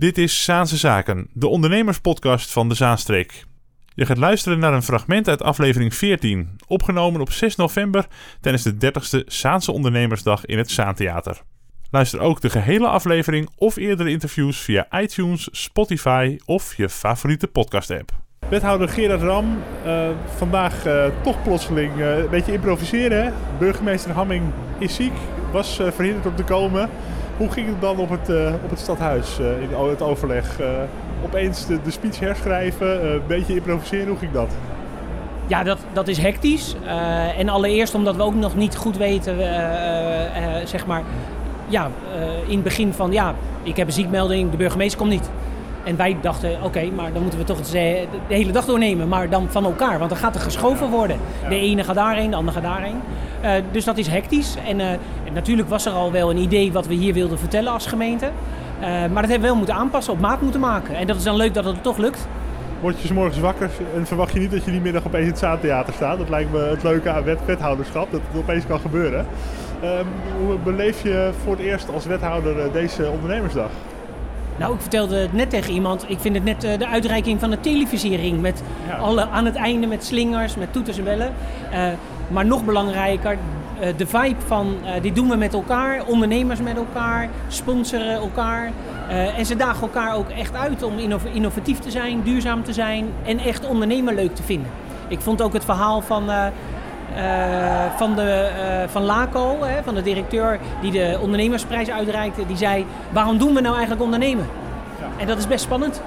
Dit is Zaanse Zaken, de ondernemerspodcast van de Zaanstreek. Je gaat luisteren naar een fragment uit aflevering 14, opgenomen op 6 november tijdens de 30ste Zaanse Ondernemersdag in het Zaantheater. Luister ook de gehele aflevering of eerdere interviews via iTunes, Spotify of je favoriete podcast-app. Wethouder Gerard Ram, uh, vandaag uh, toch plotseling uh, een beetje improviseren. Burgemeester Hamming is ziek, was verhinderd om te komen. Hoe ging het dan op het, op het stadhuis in het overleg? opeens de, de, speech herschrijven, een beetje improviseren, hoe ging dat? Ja, dat, dat is hectisch. en allereerst omdat we ook nog niet goed weten, zeg maar, ja, in het begin van ja, ik heb een ziekmelding, de burgemeester komt niet. En wij dachten, oké, maar dan moeten we toch de hele dag doornemen. Maar dan van elkaar, want dan gaat er geschoven worden. De ene gaat daarheen, de andere gaat daarheen. Uh, dus dat is hectisch. En, en, natuurlijk was er al wel een idee wat we hier wilden vertellen als gemeente. Uh, maar dat hebben we wel moeten aanpassen, op maat moeten maken. En dat is dan leuk dat het toch lukt. Word je s morgens wakker en verwacht je niet dat je die middag opeens in het Zaantheater staat. Dat lijkt me het leuke aan wet wethouderschap, dat het opeens kan gebeuren. Um, hoe beleef je voor het eerst als wethouder deze ondernemersdag? Nou, ik vertelde het net tegen iemand. Ik vind het net uh, de uitreiking van de televisiering. Met alle aan het einde met slingers, met toeters en bellen. Uh, maar nog belangrijker, uh, de vibe van dit doen we met elkaar. Ondernemers met elkaar, sponsoren elkaar. en ze dagen elkaar ook echt uit om innovatief te zijn, duurzaam te zijn en echt ondernemer leuk te vinden. Ik vond ook het verhaal van van, de, uh, van LACO, hè, van de directeur die de ondernemersprijs uitreikte, die zei: waarom doen we nou eigenlijk ondernemen? Ja. En dat is best spannend.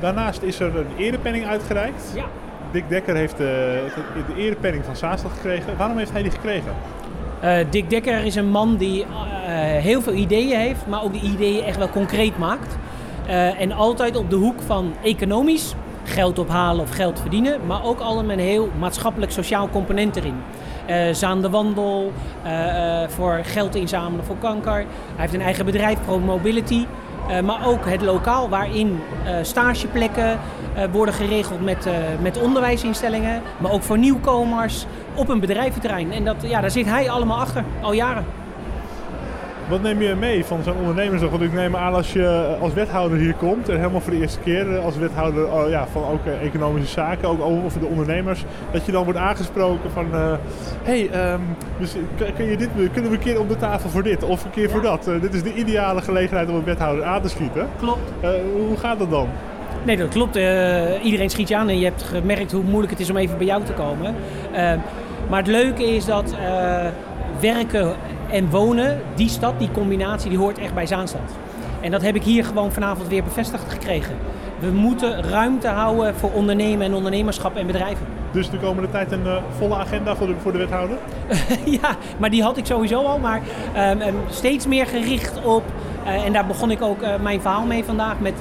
Daarnaast is er een erepenning uitgereikt. Ja. Dick Dekker heeft de, de erepenning van Zaanstad gekregen. Waarom heeft hij die gekregen? Uh, Dick Dekker is een man die heel veel ideeën heeft, maar ook die ideeën echt wel concreet maakt. en altijd op de hoek van economisch, geld ophalen of geld verdienen, maar ook met een heel maatschappelijk sociaal component erin. Uh, Zaan de Wandel, uh, uh, voor geld inzamelen voor kanker. Hij heeft een eigen bedrijf, Pro Mobility. maar ook het lokaal waarin stageplekken worden geregeld met, met onderwijsinstellingen. Maar ook voor nieuwkomers op een bedrijventerrein. En dat, ja, daar zit hij allemaal achter, al jaren. Wat neem je mee van zo'n ondernemersdag? Want ik neem aan als je als wethouder hier komt en helemaal voor de eerste keer als wethouder oh ja, van ook eh, economische zaken, ook over de ondernemers, dat je dan wordt aangesproken van hé, uh, hey, um, dus kun je dit, kunnen we een keer op de tafel voor dit of een keer voor dat? Uh, dit is de ideale gelegenheid om een wethouder aan te schieten. Klopt. Uh, hoe gaat dat dan? Nee, dat klopt. iedereen schiet je aan en je hebt gemerkt hoe moeilijk het is om even bij jou te komen. maar het leuke is dat werken en wonen, die stad, die combinatie, die hoort echt bij Zaanstad. En dat heb ik hier gewoon vanavond weer bevestigd gekregen. We moeten ruimte houden voor ondernemen en ondernemerschap en bedrijven. Dus de komende tijd een uh, volle agenda voor de, voor de wethouder? ja, maar die had ik sowieso al. Maar um, steeds meer gericht op, uh, en daar begon ik ook uh, mijn verhaal mee vandaag, met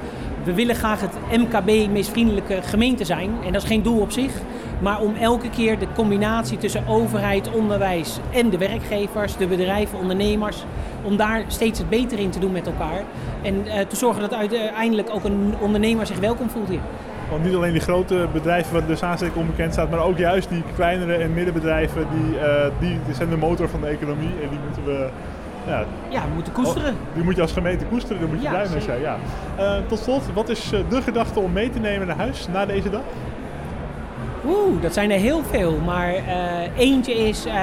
we willen graag het MKB meest vriendelijke gemeente zijn. En dat is geen doel op zich. Maar om elke keer de combinatie tussen overheid, onderwijs en de werkgevers, de bedrijven, ondernemers, om daar steeds het beter in te doen met elkaar. En uh, te zorgen dat uiteindelijk ook een ondernemer zich welkom voelt hier. Want niet alleen die grote bedrijven waar de Zaanstreek onbekend staat, maar ook juist die kleinere en middenbedrijven, uh, die, die zijn de motor van de economie en die moeten we ja, ja, we moeten koesteren. Oh, die moet je als gemeente koesteren, daar moet je blij mee zijn. Ja. Uh, tot slot, wat is de gedachte om mee te nemen naar huis na deze dag? Oeh, dat zijn er heel veel. Maar uh, eentje is uh,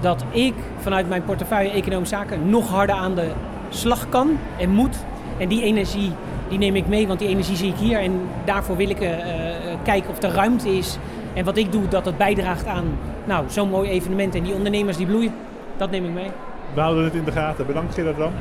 dat ik vanuit mijn portefeuille Economische Zaken nog harder aan de slag kan en moet. En die energie die neem ik mee, want die energie zie ik hier. En daarvoor wil ik uh, kijken of er ruimte is. En wat ik doe, dat het bijdraagt aan nou, zo'n mooi evenement. En die ondernemers die bloeien, dat neem ik mee. We houden het in de gaten. Bedankt Gerard Ram.